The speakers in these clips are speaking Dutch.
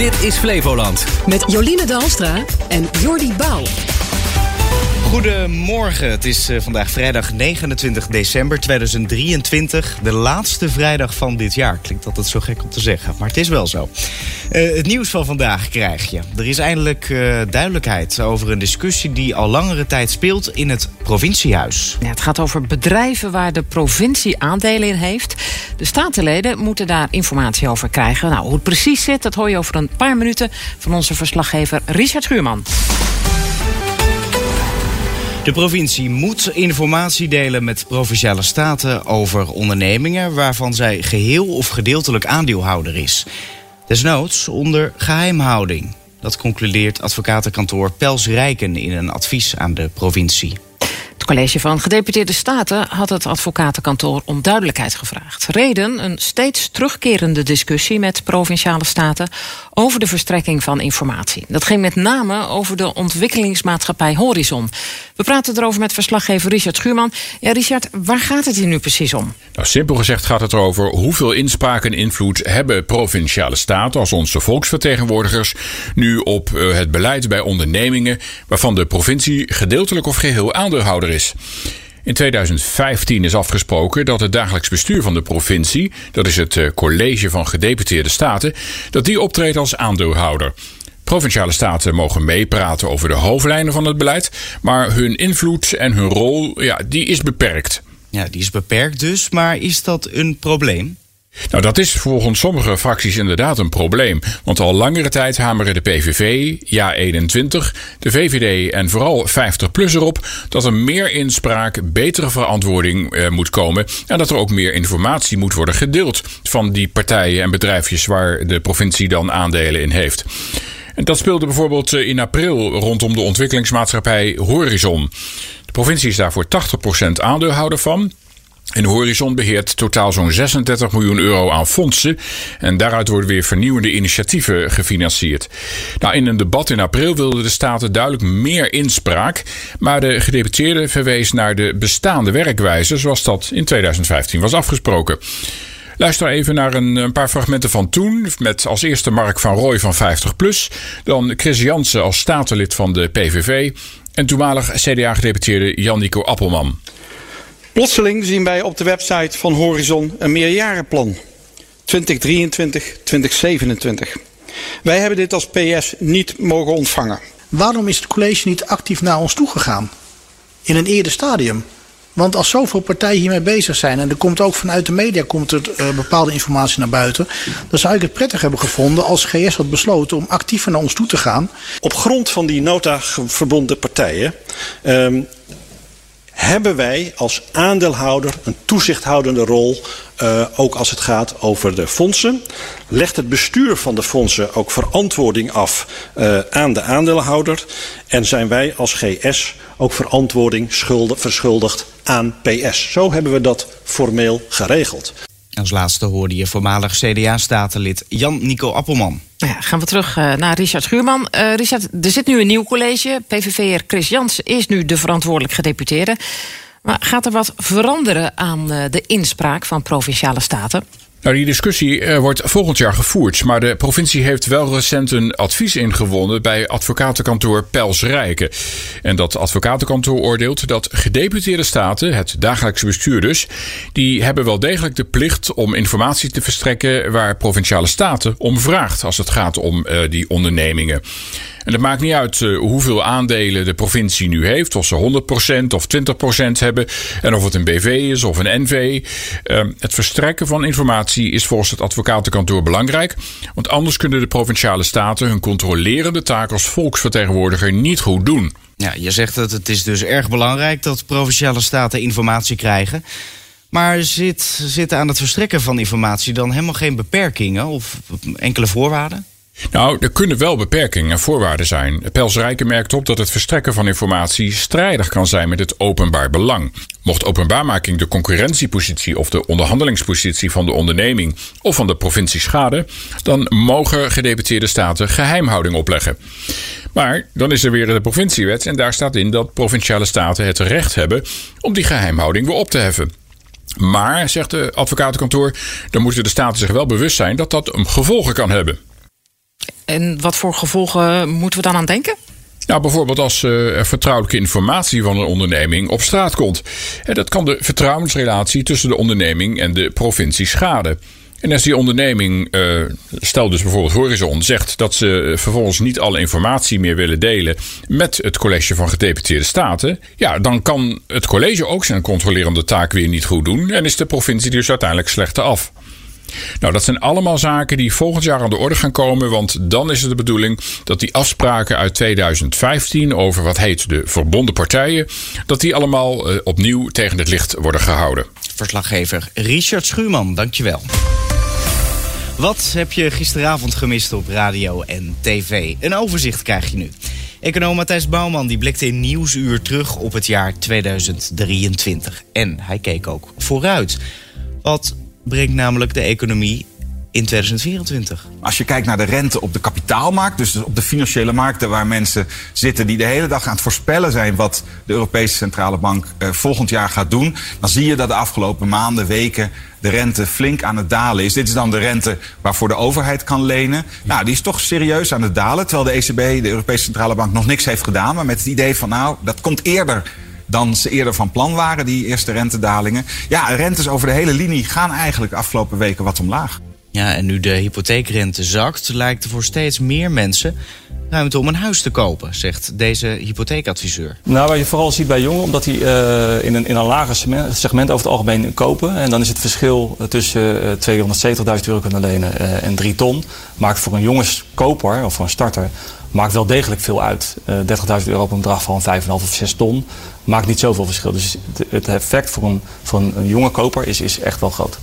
Dit is Flevoland. Met Jolien Dalstra en Jordi Bouw. Goedemorgen, het is eh, vandaag vrijdag 29 december 2023. De laatste vrijdag van dit jaar. Klinkt altijd zo gek om te zeggen, maar het is wel zo. Uh, het nieuws van vandaag krijg je. Er is eindelijk uh, duidelijkheid over een discussie die al langere tijd speelt in het provinciehuis. Het gaat over bedrijven waar de provincie aandelen in heeft. De statenleden moeten daar informatie over krijgen. Nou, hoe het precies zit, dat hoor je over een paar minuten van onze verslaggever Richard Schuurman. De provincie moet informatie delen met provinciale staten over ondernemingen waarvan zij geheel of gedeeltelijk aandeelhouder is. Desnoods onder geheimhouding. Dat concludeert advocatenkantoor Pels Rijken in een advies aan de provincie. College van gedeputeerde staten had het advocatenkantoor om duidelijkheid gevraagd. Reden een steeds terugkerende discussie met provinciale staten over de verstrekking van informatie. Dat ging met name over de ontwikkelingsmaatschappij Horizon. We praten erover met verslaggever Richard Schuurman. Ja, Richard, waar gaat het hier nu precies om? Nou, simpel gezegd gaat het erover hoeveel inspraak en invloed hebben provinciale staten als onze volksvertegenwoordigers nu op eh, het beleid bij ondernemingen waarvan de provincie gedeeltelijk of geheel aandeelhouder is. In 2015 is afgesproken dat het dagelijks bestuur van de provincie, dat is het eh, college van gedeputeerde staten, dat die optreedt als aandeelhouder. Provinciale staten mogen meepraten over de hoofdlijnen van het beleid, maar hun invloed en hun rol, ja, die is beperkt. Ja, die is beperkt dus, maar is dat een probleem? Nou, dat is volgens sommige fracties inderdaad een probleem. Want al langere tijd hameren de PVV, Ja21, de VVD en vooral 50PLUS erop dat er meer inspraak, betere verantwoording eh, moet komen. En dat er ook meer informatie moet worden gedeeld van die partijen en bedrijfjes waar de provincie dan aandelen in heeft. En dat speelde bijvoorbeeld eh, in april rondom de ontwikkelingsmaatschappij Horizon. De provincie is daarvoor 80% aandeelhouder van. En Horizon beheert totaal zo'n 36 miljoen euro aan fondsen. En daaruit worden weer vernieuwende initiatieven gefinancierd. Nou, in een debat in april wilden de Staten duidelijk meer inspraak. Maar de gedeputeerde verwees naar de bestaande werkwijze zoals dat in 2015 was afgesproken. Luister even naar een, paar fragmenten van toen. Met als eerste Mark van Rooij van 50PLUS. Dan Chris Jansen als statenlid van de PVV. En toenmalig CDA-gedeputeerde Jan-Nico Appelman. Plotseling zien wij op de website van Horizon een meerjarenplan. 2023, 2027. Wij hebben dit als PS niet mogen ontvangen. Waarom is het college niet actief naar ons toegegaan? In een eerder stadium? Want als zoveel partijen hiermee bezig zijn en er komt ook vanuit de media komt er, uh, bepaalde informatie naar buiten, dan zou ik het prettig hebben gevonden als GS had besloten om actiever naar ons toe te gaan. Op grond van die nota verbonden partijen um, hebben wij als aandeelhouder een toezichthoudende rol, uh, ook als het gaat over de fondsen. Legt het bestuur van de fondsen ook verantwoording af uh, aan de aandeelhouder. En zijn wij als GS ook verantwoording schuldig, verschuldigd aan PS. Zo hebben we dat formeel geregeld. Als laatste hoorde je voormalig CDA-statenlid Jan-Nico Appelman. Nou ja, gaan we terug uh, naar Richard Schuurman. Uh, Richard, er zit nu een nieuw college. PVV'er Chris Jans is nu de verantwoordelijk gedeputeerde. Maar gaat er wat veranderen aan uh, de inspraak van provinciale staten? Nou, die discussie uh, wordt volgend jaar gevoerd. Maar de provincie heeft wel recent een advies ingewonnen bij advocatenkantoor Pels Rijken. En dat advocatenkantoor oordeelt dat gedeputeerde staten, het dagelijkse bestuur dus, die hebben wel degelijk de plicht om informatie te verstrekken waar provinciale staten om vraagt als het gaat om uh, die ondernemingen. En het maakt niet uit uh, hoeveel aandelen de provincie nu heeft. Of ze 100% of 20% hebben. En of het een BV is of een NV. Uh, het verstrekken van informatie is volgens het advocatenkantoor belangrijk. Want anders kunnen de provinciale staten hun controlerende taak als volksvertegenwoordiger niet goed doen. Ja, je zegt dat het is dus erg belangrijk dat provinciale staten informatie krijgen. Maar zit, zitten aan het verstrekken van informatie dan helemaal geen beperkingen of enkele voorwaarden? Nou, er kunnen wel beperkingen en voorwaarden zijn. Pels Rijken merkt op dat het verstrekken van informatie strijdig kan zijn met het openbaar belang. Mocht openbaarmaking de concurrentiepositie of de onderhandelingspositie van de onderneming of van de provincie schaden, dan mogen gedeputeerde staten geheimhouding opleggen. Maar dan is er weer de provinciewet en daar staat in dat provinciale staten het recht hebben om die geheimhouding weer op te heffen. Maar, zegt de advocatenkantoor, dan moeten de staten zich wel bewust zijn dat dat gevolgen kan hebben. En wat voor gevolgen moeten we dan aan denken? Nou, bijvoorbeeld als uh, er vertrouwelijke informatie van een onderneming op straat komt. En dat kan de vertrouwensrelatie tussen de onderneming en de provincie schaden. En als die onderneming, uh, stel dus bijvoorbeeld Horizon, zegt dat ze vervolgens niet alle informatie meer willen delen met het college van gedeputeerde staten, ja, dan kan het college ook zijn controlerende taak weer niet goed doen en is de provincie dus uiteindelijk slechter af. Nou, dat zijn allemaal zaken die volgend jaar aan de orde gaan komen. Want dan is het de bedoeling dat die afspraken uit 2015 over wat heet de verbonden partijen, dat die allemaal uh, opnieuw tegen het licht worden gehouden. Verslaggever Richard Schuurman, dankjewel. Wat heb je gisteravond gemist op radio en tv? Een overzicht krijg je nu. Econoom Matthijs Bouwman die blikte in Nieuwsuur terug op het jaar 2023. En hij keek ook vooruit. Wat brengt namelijk de economie in 2024. Als je kijkt naar de rente op de kapitaalmarkt, dus op de financiële markten waar mensen zitten die de hele dag aan het voorspellen zijn wat de Europese Centrale Bank eh, volgend jaar gaat doen, dan zie je dat de afgelopen maanden, weken de rente flink aan het dalen is. Dit is dan de rente waarvoor de overheid kan lenen. Nou, die is toch serieus aan het dalen, terwijl de ECB, de Europese Centrale Bank, nog niks heeft gedaan, maar met het idee van nou, dat komt eerder dan ze eerder van plan waren, die eerste rentedalingen. Ja, rentes over de hele linie gaan eigenlijk afgelopen weken wat omlaag. Ja, en nu de hypotheekrente zakt, lijkt er voor steeds meer mensen ruimte om een huis te kopen, zegt deze hypotheekadviseur. Nou, wat je vooral ziet bij jongeren, omdat die uh, in, een, in een lager segment over het algemeen kopen. En dan is het verschil tussen uh, eh, 270.000 euro kunnen lenen uh, en 3 ton. Maakt voor een jongenskoper of voor een starter maakt wel degelijk veel uit. 30.000 euro op een bedrag van 5,5 of 6 ton maakt niet zoveel verschil. Dus het effect voor een, voor een jonge koper is, is echt wel groot.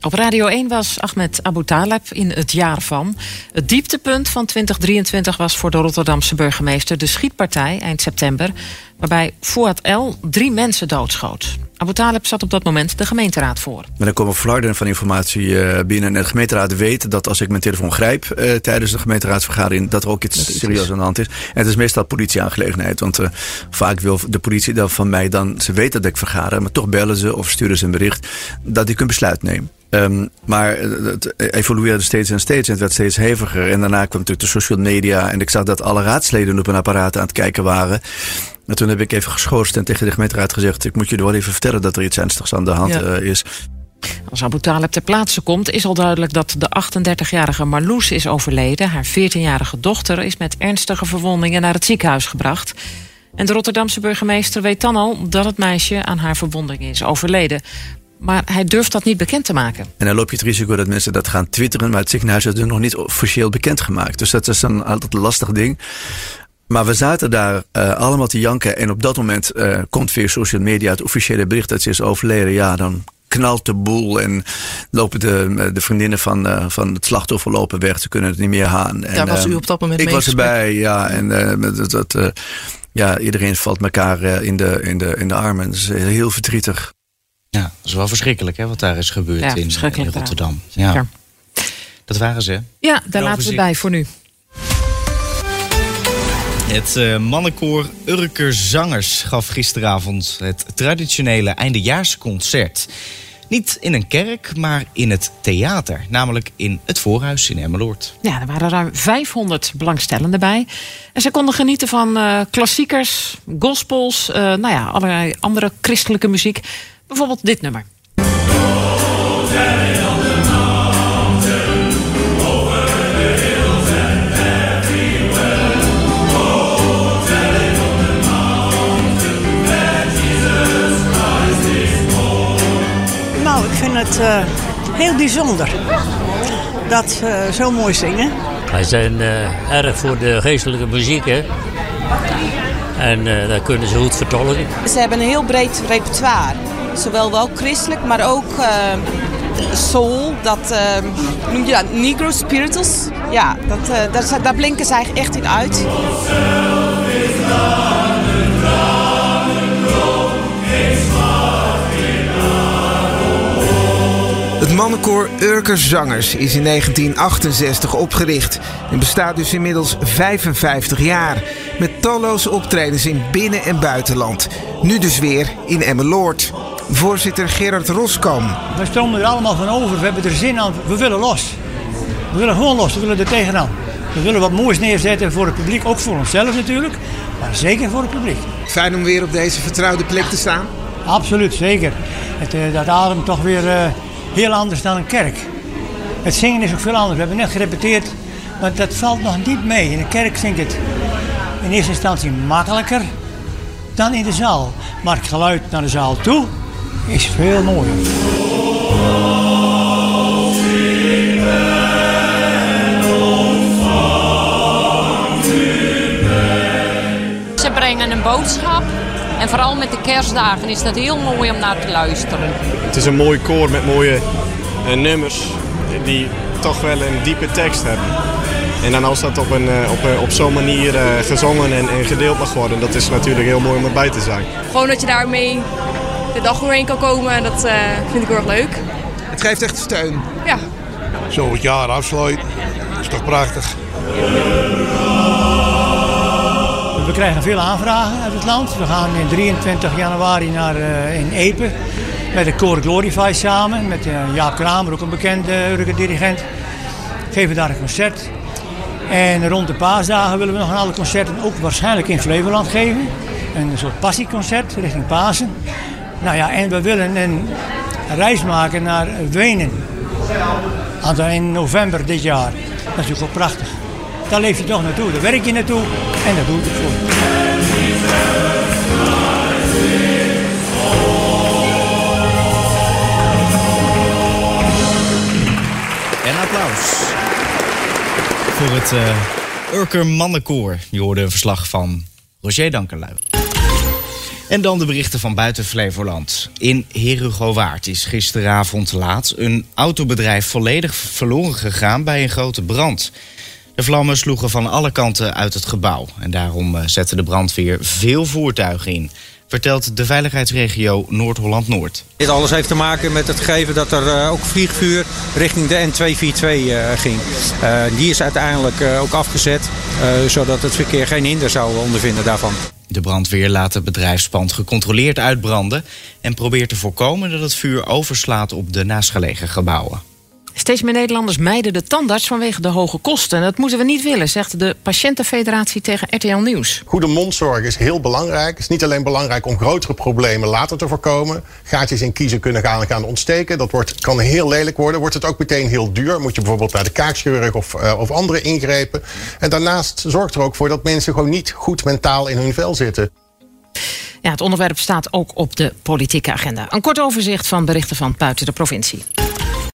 Op Radio 1 was Ahmed Abu Taleb in het jaar van. Het dieptepunt van 2023 was voor de Rotterdamse burgemeester de schietpartij eind september, waarbij Fouad El drie mensen doodschoot. Abu Taleb zat op dat moment de gemeenteraad voor. Maar dan komen flarden van informatie eh, binnen. En de gemeenteraad weet dat als ik mijn telefoon grijp uh, tijdens de gemeenteraadsvergadering, dat er ook iets serieus aan de hand is. En het is meestal politieaangelegenheid. Want uh, vaak wil de politie dan van mij dan, ze weten dat ik vergader, maar toch bellen ze of sturen ze een bericht dat ik een besluit neem. Um, maar het evolueerde steeds en steeds en het werd steeds heviger. En daarna kwam natuurlijk de social media en ik zag dat alle raadsleden op een apparaat aan het kijken waren. En toen heb ik even geschorst en tegen de gemeenteraad gezegd... ik moet je wel even vertellen dat er iets ernstigs aan de hand ja. uh, is. Als Abu Talib ter plaatse komt, is al duidelijk dat de 38-jarige Marloes is overleden. Haar 14-jarige dochter is met ernstige verwondingen naar het ziekenhuis gebracht. En de Rotterdamse burgemeester weet dan al dat het meisje aan haar verwondingen is overleden. Maar hij durft dat niet bekend te maken. En dan loop je het risico dat mensen dat gaan twitteren, maar het ziekenhuis heeft het nog niet officieel bekendgemaakt. Dus dat is een altijd lastig ding. Maar we zaten daar uh, allemaal te janken. En op dat moment uh, komt via social media het officiële bericht dat ze is overleden. Ja, dan knalt de boel en lopen de, de vriendinnen van, uh, van het slachtoffer lopen weg. Ze kunnen het niet meer gaan. Daar was u op dat moment Ik was erbij, ja. En dat, dat ja, iedereen valt elkaar in, de, in, de, in de armen. Dat is heel verdrietig. Ja, dat is wel verschrikkelijk hè, wat daar is gebeurd ja, in, in, Rotterdam. Ja. Dat waren ze. Ja, daar laten we bij voor nu. Het uh, mannenkoor Urker Zangers gaf gisteravond het traditionele eindejaarsconcert. Niet in een kerk, maar in het theater. Namelijk in het Voorhuis in Emmeloord. Ja, er waren ruim 500 belangstellenden bij. En ze konden genieten van uh, klassiekers, gospels, uh, nou ja, allerlei andere christelijke muziek. Bijvoorbeeld dit nummer. het uh, heel bijzonder dat ze zo mooi zingen. Wij zijn uh, erg voor de geestelijke muziek, hè. En uh, dat kunnen ze goed vertolken. Ze hebben een heel breed repertoire. Zowel wel christelijk, maar ook soul. Dat noem je dat? Negro spirituals. Ja, dat, dat, daar blinken ze eigenlijk echt in uit. Het mannenkoor Urker Zangers is in 1968 opgericht en bestaat dus inmiddels 55 jaar. Met talloze optredens in binnen- en buitenland. Nu dus weer in Emmeloord. Voorzitter Gerard Roskam. We stromen er allemaal van over, we hebben er zin aan, we willen los. We willen gewoon los, we willen er tegenaan. We willen wat moois neerzetten voor het publiek, ook voor onszelf natuurlijk, maar zeker voor het publiek. Fijn om weer op deze vertrouwde plek te staan? Absoluut, zeker. Het, uh, dat ademt toch weer uh, heel anders dan een kerk. Het zingen is ook veel anders. We hebben net gerepeteerd, maar dat valt nog niet mee. In de kerk zingt het in eerste instantie makkelijker dan in de zaal. Maar het geluid naar de zaal toe is veel mooier. Ze brengen een boodschap. En vooral met de kerstdagen is dat heel mooi om naar te luisteren. Het is een mooi koor met mooie uh, nummers die toch wel een diepe tekst hebben. En dan als dat op, een, op, op zo'n manier uh, gezongen en, en, gedeeld mag worden, dat is natuurlijk heel mooi om erbij te zijn. Gewoon dat je daarmee de dag doorheen kan komen, dat uh, vind ik heel erg leuk. Het geeft echt steun. Ja. Zo het jaar afsluiten, dat is toch prachtig. We krijgen veel aanvragen uit het land. We gaan in 23 januari naar uh, in Epe met de Core Glorify samen. Met uh, Jaap Kramer, ook een bekende dirigent. Geven daar een concert. En rond de paasdagen willen we nog een aantal concerten ook waarschijnlijk in Flevoland geven. Een soort passieconcert richting Pasen. Nou ja, en we willen een reis maken naar Wenen. In november dit jaar. Dat is natuurlijk prachtig. Daar leef je toch naartoe, daar werk je naartoe en dat doe ik voor. En applaus voor het uh, Urker Mannenkoor. Je hoorde een verslag van Roger Dankerlui. En dan de berichten van buiten Flevoland. In Herugowaard is gisteravond laat een autobedrijf volledig verloren gegaan bij een grote brand. De vlammen sloegen van alle kanten uit het gebouw. En daarom zette de brandweer veel voertuigen in. Vertelt de veiligheidsregio Noord-Holland-Noord. Dit alles heeft te maken met het gegeven dat er uh, ook vliegvuur richting de N242 uh, ging. Die is uiteindelijk ook afgezet, zodat het verkeer geen hinder zou ondervinden daarvan. De brandweer laat het bedrijfspand gecontroleerd uitbranden en probeert te voorkomen dat het vuur overslaat op de naastgelegen gebouwen. Steeds meer Nederlanders mijden de tandarts vanwege de hoge kosten. Dat moeten we niet willen, zegt de Patiëntenfederatie tegen RTL Nieuws. Goede mondzorg is heel belangrijk. Het is niet alleen belangrijk om grotere problemen later te voorkomen. Gaatjes in kiezen kunnen gaan, gaan ontsteken. Dat wordt, kan heel lelijk worden. Wordt het ook meteen heel duur. Moet je bijvoorbeeld naar de kaakscheurig of, uh, of andere ingrepen. En daarnaast zorgt er ook voor dat mensen gewoon niet goed mentaal in hun vel zitten. Ja, het onderwerp staat ook op de politieke agenda. Een kort overzicht van berichten van buiten de provincie.